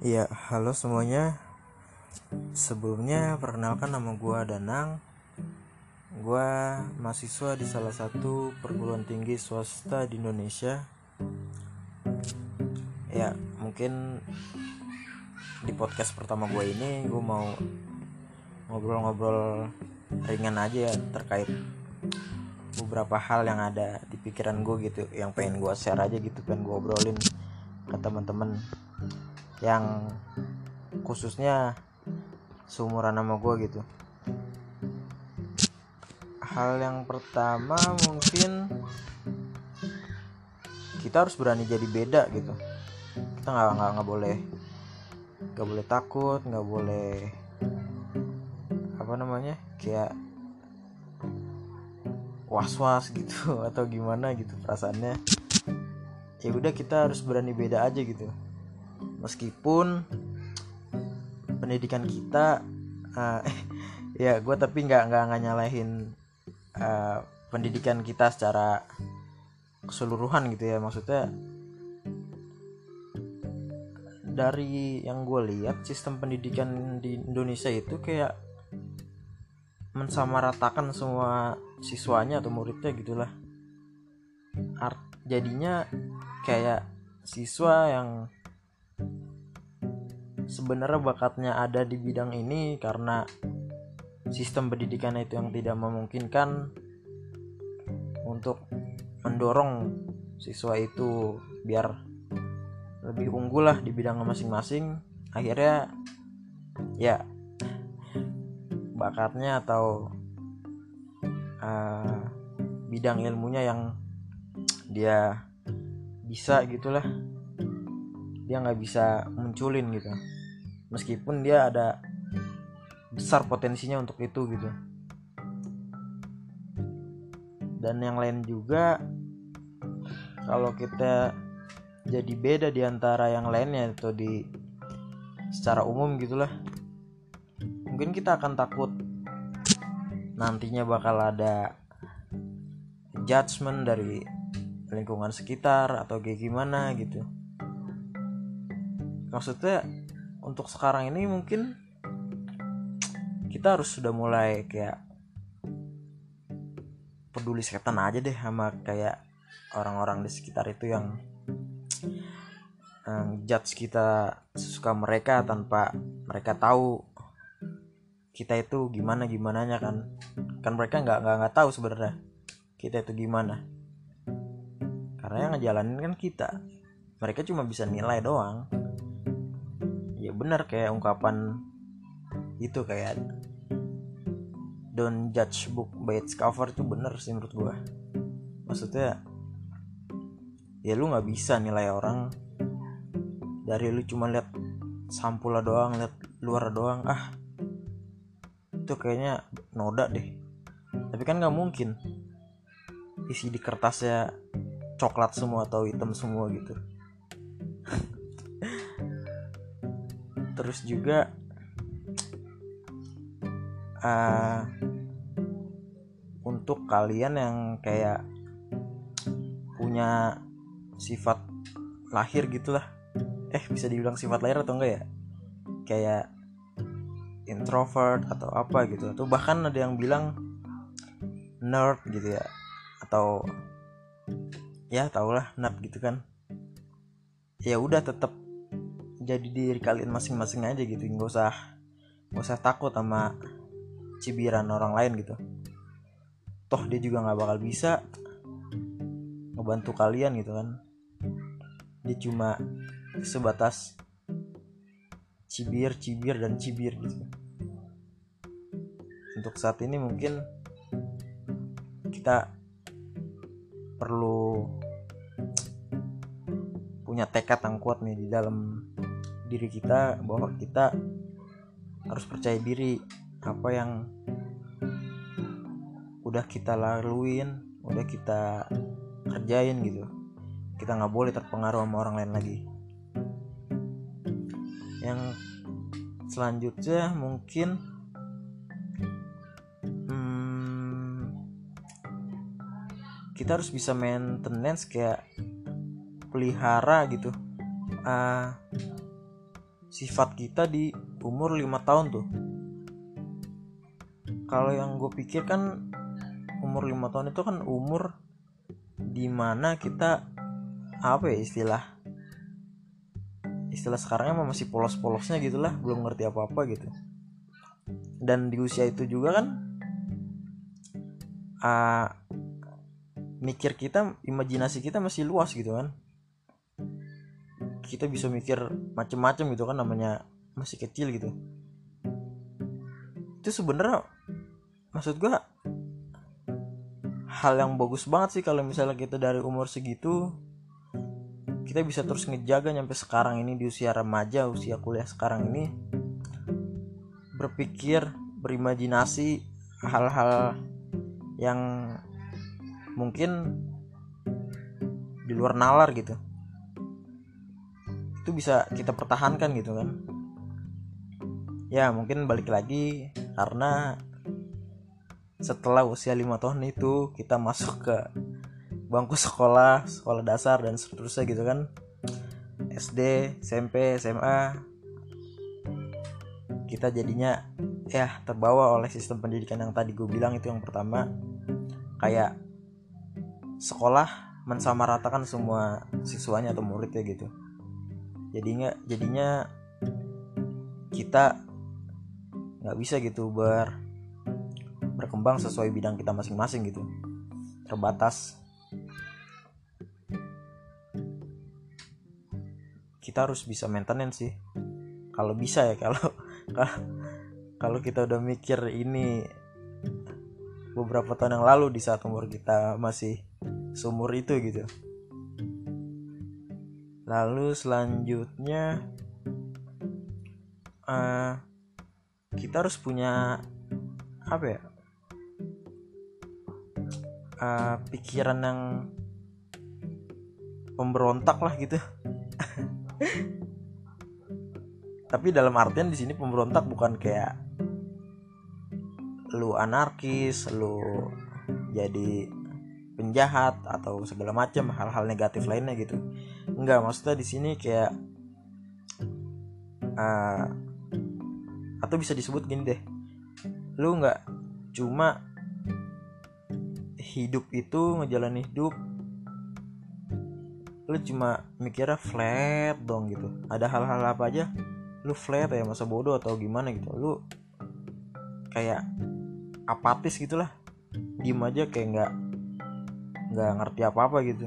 Iya, halo semuanya. Sebelumnya perkenalkan nama gua Danang. Gua mahasiswa di salah satu perguruan tinggi swasta di Indonesia. Ya, mungkin di podcast pertama gue ini gue mau ngobrol-ngobrol ringan aja ya terkait beberapa hal yang ada di pikiran gue gitu yang pengen gue share aja gitu pengen gue obrolin ke teman-teman yang khususnya seumuran sama gue gitu. Hal yang pertama mungkin kita harus berani jadi beda gitu. Kita nggak nggak nggak boleh nggak boleh takut nggak boleh apa namanya kayak was was gitu atau gimana gitu perasaannya. Ya udah kita harus berani beda aja gitu meskipun pendidikan kita uh, ya gue tapi nggak nggak nggak nyalahin uh, pendidikan kita secara keseluruhan gitu ya. Maksudnya dari yang gue lihat sistem pendidikan di Indonesia itu kayak mensamaratakan semua siswanya atau muridnya gitulah. Art, jadinya kayak siswa yang sebenarnya bakatnya ada di bidang ini karena sistem pendidikan itu yang tidak memungkinkan untuk mendorong siswa itu biar lebih unggul lah di bidang masing-masing. Akhirnya ya bakatnya atau uh, bidang ilmunya yang dia bisa gitulah. Dia nggak bisa munculin gitu meskipun dia ada besar potensinya untuk itu gitu. Dan yang lain juga kalau kita jadi beda di antara yang lainnya atau di secara umum gitulah mungkin kita akan takut nantinya bakal ada judgement dari lingkungan sekitar atau kayak gimana gitu. Maksudnya untuk sekarang ini mungkin kita harus sudah mulai kayak peduli setan aja deh sama kayak orang-orang di sekitar itu yang um, judge kita suka mereka tanpa mereka tahu kita itu gimana gimana nya kan. Kan mereka nggak nggak nggak tahu sebenarnya kita itu gimana. Karena yang ngejalanin kan kita. Mereka cuma bisa nilai doang ya benar kayak ungkapan itu kayak don't judge book by its cover itu bener sih menurut gua. Maksudnya ya lu nggak bisa nilai orang dari lu cuma lihat sampulnya doang lihat luar doang. Ah itu kayaknya noda deh. Tapi kan nggak mungkin. Isi di kertasnya coklat semua atau hitam semua gitu terus juga uh, untuk kalian yang kayak punya sifat lahir gitulah. Eh bisa dibilang sifat lahir atau enggak ya? Kayak introvert atau apa gitu. Atau bahkan ada yang bilang nerd gitu ya. Atau ya tahulah nerd gitu kan. Ya udah tetap jadi diri kalian masing-masing aja gitu. Nggak usah nggak usah takut sama cibiran orang lain gitu. Toh dia juga nggak bakal bisa ngebantu kalian gitu kan. Dia cuma sebatas cibir cibir dan cibir gitu. Untuk saat ini mungkin kita perlu punya tekad yang kuat nih di dalam diri kita bahwa kita harus percaya diri. Apa yang udah kita laluin udah kita kerjain gitu kita nggak boleh terpengaruh sama orang lain lagi. Yang selanjutnya mungkin hmm, kita harus bisa maintenance kayak pelihara gitu. Uh, sifat kita di umur 5 tahun tuh. Kalau yang gue pikir kan umur 5 tahun itu kan umur di mana kita apa ya istilah istilah sekarangnya masih polos-polosnya gitulah belum ngerti apa-apa gitu. Dan di usia itu juga kan uh, mikir kita imajinasi kita masih luas gitu kan kita bisa mikir macem-macem gitu kan namanya masih kecil gitu. Itu sebenarnya maksud gua hal yang bagus banget sih kalau misalnya kita dari umur segitu kita bisa terus ngejaga nyampe sekarang ini di usia remaja usia kuliah sekarang ini. Berpikir berimajinasi hal-hal yang mungkin di luar nalar gitu itu bisa kita pertahankan gitu kan. Ya mungkin balik lagi karena setelah usia lima tahun itu kita masuk ke bangku sekolah sekolah dasar dan seterusnya gitu kan. SD SMP SMA kita jadinya ya terbawa oleh sistem pendidikan yang tadi gue bilang itu yang pertama. Kayak sekolah mensamaratakan semua siswanya atau muridnya gitu jadinya jadinya kita nggak bisa gitu ber berkembang sesuai bidang kita masing-masing gitu. Terbatas. Kita harus bisa maintenance sih. Kalau bisa ya kalau kalau kita udah mikir ini beberapa tahun yang lalu di saat umur kita masih seumur itu gitu lalu selanjutnya uh, kita harus punya apa ya uh, pikiran yang pemberontak lah gitu. Tapi dalam artian di sini pemberontak bukan kayak lu anarkis lu jadi penjahat atau segala macam hal-hal negatif lainnya gitu. Enggak maksudnya di sini kayak uh, atau bisa disebut gini deh. Lu nggak cuma hidup itu ngejalanin hidup lu cuma mikirnya flat dong gitu. Ada hal-hal apa aja lu flat ya masa bodoh atau gimana gitu. Lu kayak apatis gitulah. Diem aja kayak nggak nggak ngerti apa apa gitu.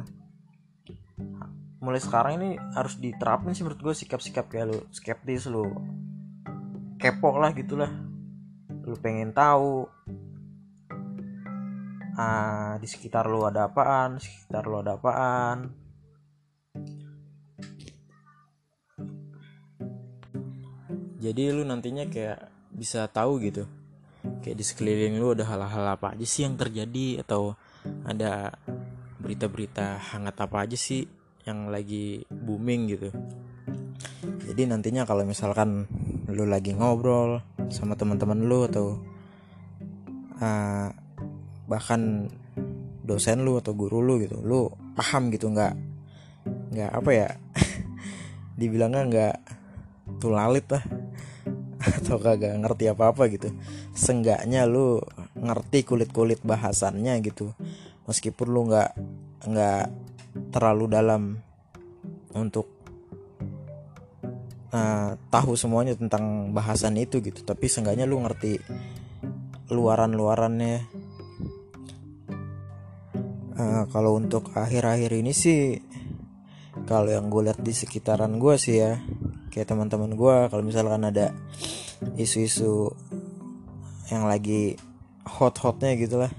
Mulai sekarang ini harus diterapin sih menurut gue sikap-sikap kayak lu skeptis lu. Kepo lah gitulah lu pengen tahu ah di sekitar lu ada apaan sekitar lu ada apaan. Jadi lu nantinya kayak bisa tahu gitu. Kayak di sekeliling lu ada hal-hal apa aja sih yang terjadi atau ada berita-berita hangat apa aja sih yang lagi booming gitu. Jadi nantinya kalau misalkan lu lagi ngobrol sama teman-teman lu atau uh, bahkan dosen lu atau guru lu gitu lu paham gitu nggak nggak apa ya dibilangnya nggak tulalit lah atau kagak ngerti apa-apa gitu. Senggaknya lu ngerti kulit-kulit bahasannya gitu. Meskipun lu nggak nggak terlalu dalam untuk uh, tahu semuanya tentang bahasan itu gitu. Tapi seenggaknya lu ngerti luaran-luarannya. Uh, kalau untuk akhir-akhir ini sih kalau yang gue lihat di sekitaran gue sih ya kayak teman-teman gue kalau misalkan ada isu-isu yang lagi hot-hotnya gitulah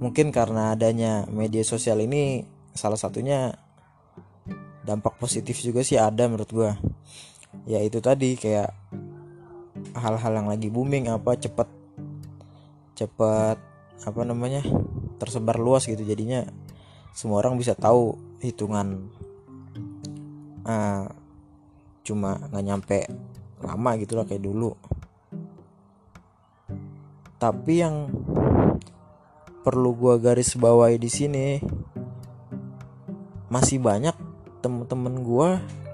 mungkin karena adanya media sosial ini salah satunya dampak positif juga sih ada menurut gue ya itu tadi kayak hal-hal yang lagi booming apa cepet cepet apa namanya tersebar luas gitu. Jadinya semua orang bisa tahu hitungan uh, cuma nggak nyampe lama gitu lah kayak dulu. Tapi yang perlu gua garis bawahi di sini masih banyak temen-temen gue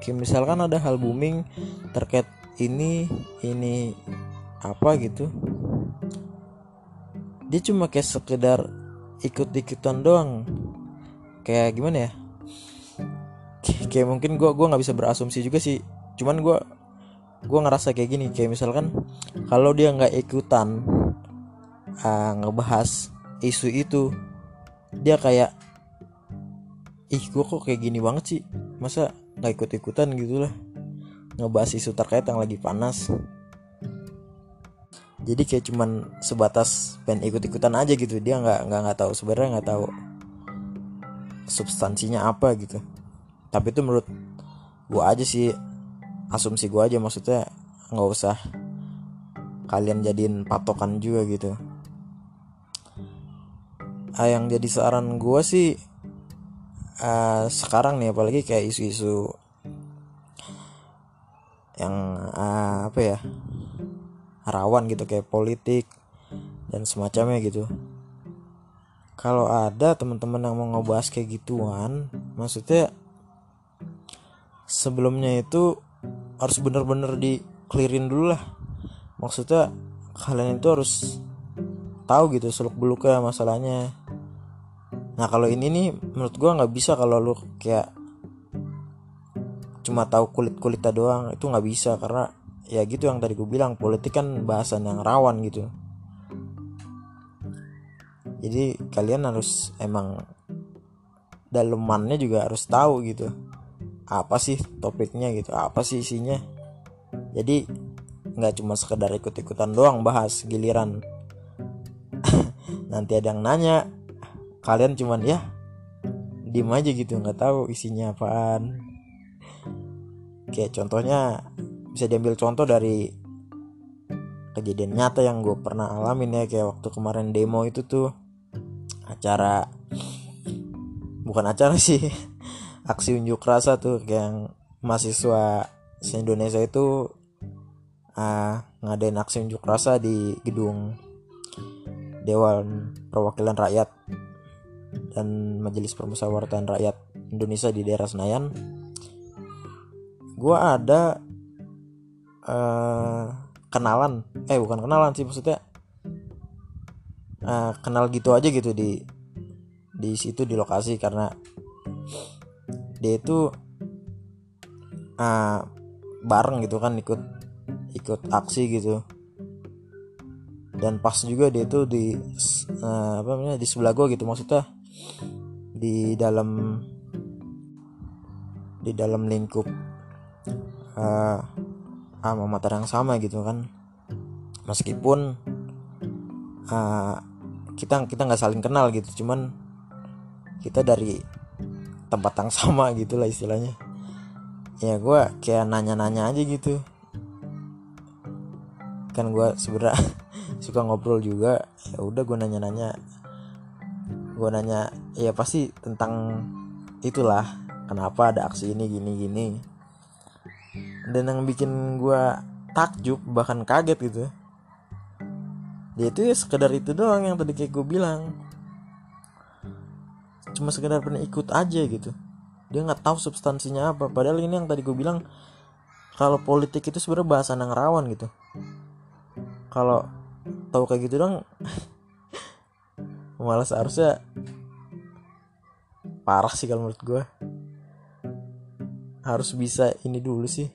kayak misalkan ada hal booming terkait ini ini apa gitu. Dia cuma kayak sekedar ikut-ikutan doang. Kayak gimana ya? Kayak mungkin gue gua nggak bisa berasumsi juga sih. Cuman gue gue ngerasa kayak gini kayak misalkan kalau dia nggak ikutan uh, ngebahas isu itu. Dia kayak ih gue kok kayak gini banget sih? Masa nggak ikut ikutan gitu lah ngebahas isu terkait yang lagi panas. Jadi kayak cuman sebatas pengen ikut ikutan aja gitu. Dia nggak nggak nggak tahu sebenarnya nggak tahu substansinya apa gitu. Tapi itu menurut gue aja sih asumsi gue aja maksudnya nggak usah kalian jadiin patokan juga gitu ah, yang jadi saran gue sih uh, sekarang nih apalagi kayak isu-isu yang uh, apa ya rawan gitu kayak politik dan semacamnya gitu. Kalau ada teman-teman yang mau ngebahas kayak gituan maksudnya sebelumnya itu harus bener-bener di clearin dulu lah. Maksudnya kalian itu harus tahu gitu seluk beluknya masalahnya nah kalau ini nih menurut gue nggak bisa kalau lu kayak cuma tahu kulit kulitnya doang. Itu nggak bisa karena ya gitu yang tadi gue bilang politik kan bahasan yang rawan gitu. Jadi kalian harus emang dalemannya juga harus tahu gitu. Apa sih topiknya gitu? Apa sih isinya? Jadi nggak cuma sekedar ikut-ikutan doang bahas giliran. Nanti ada yang nanya kalian cuman ya diem aja gitu nggak tahu isinya apaan. Kayak contohnya bisa diambil contoh dari kejadian nyata yang gue pernah alamin ya kayak waktu kemarin demo itu tuh acara bukan acara sih aksi unjuk rasa tuh yang mahasiswa se Indonesia itu uh, ngadain aksi unjuk rasa di gedung Dewan Perwakilan Rakyat dan Majelis Permusyawaratan Rakyat Indonesia di daerah Senayan. Gue ada uh, kenalan. Eh bukan kenalan sih maksudnya uh, kenal gitu aja gitu di di situ di lokasi karena dia itu uh, bareng gitu kan ikut ikut aksi gitu. Dan pas juga dia itu di uh, apa namanya di sebelah gue gitu maksudnya di dalam di dalam lingkup uh, sama matar yang sama gitu kan. Meskipun uh, kita kita nggak saling kenal gitu cuman kita dari tempat yang sama gitulah istilahnya. Ya gue kayak nanya-nanya aja gitu. Kan gue sebenernya suka ngobrol juga. Ya udah gue nanya-nanya gue nanya ya pasti tentang itulah kenapa ada aksi ini gini gini. Dan yang bikin gue takjub bahkan kaget gitu dia itu ya sekedar itu doang yang tadi kayak gue bilang. Cuma sekedar pernah ikut aja gitu. Dia nggak tahu substansinya apa. Padahal ini yang tadi gue bilang kalau politik itu sebenarnya bahasan yang rawan gitu. Kalau tahu kayak gitu dong malah seharusnya parah sih kalau menurut gue harus bisa ini dulu sih.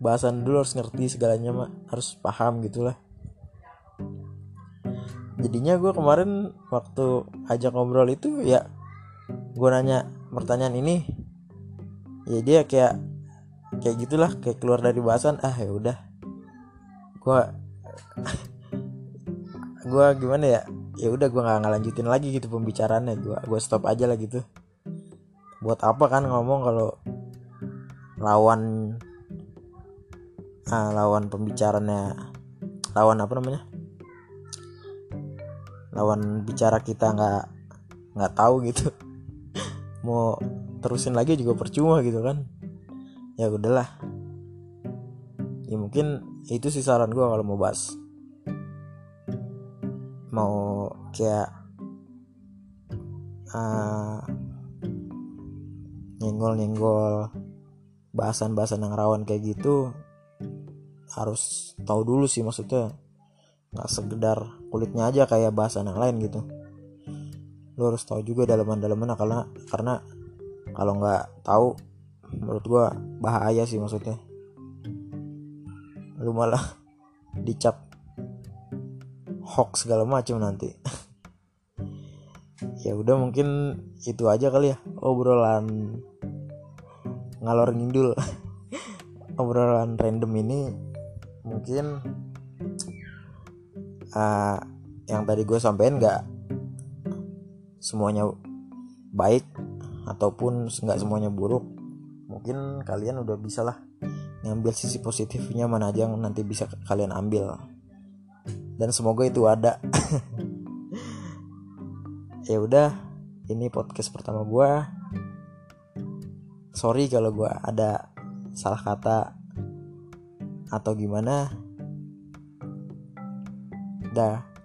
Bahasan dulu harus ngerti segalanya mah harus paham gitulah. Jadinya gue kemarin waktu ajak ngobrol itu ya gue nanya pertanyaan ini ya dia kayak kayak gitulah kayak keluar dari bahasan ah ya udah. Gue gue gimana ya ya udah gue nggak ngelanjutin lagi gitu pembicaraannya gue gue stop aja lah gitu. Buat apa kan ngomong kalau lawan ah, lawan pembicaranya lawan apa namanya? Lawan bicara kita nggak nggak tahu gitu. Mau terusin lagi juga percuma gitu kan. Ya udahlah. Ya mungkin itu sih saran gue kalau mau bahas mau kayak uh, nyenggol-nyenggol bahasan-bahasan yang rawan kayak gitu harus tahu dulu sih maksudnya. Nggak sekedar kulitnya aja kayak bahasan yang lain gitu. Lu harus tahu juga dalaman-dalaman karena karena kalau nggak tahu menurut gua bahaya sih maksudnya. Lu malah dicap hoax segala macam nanti. Ya udah mungkin itu aja kali ya obrolan ngalor ngidul obrolan random ini mungkin uh, yang tadi gue sampein nggak semuanya baik ataupun nggak semuanya buruk. Mungkin kalian udah bisa lah ngambil sisi positifnya mana aja yang nanti bisa kalian ambil dan semoga itu ada. Ya udah ini podcast pertama gue sorry kalau gue ada salah kata atau gimana. Dah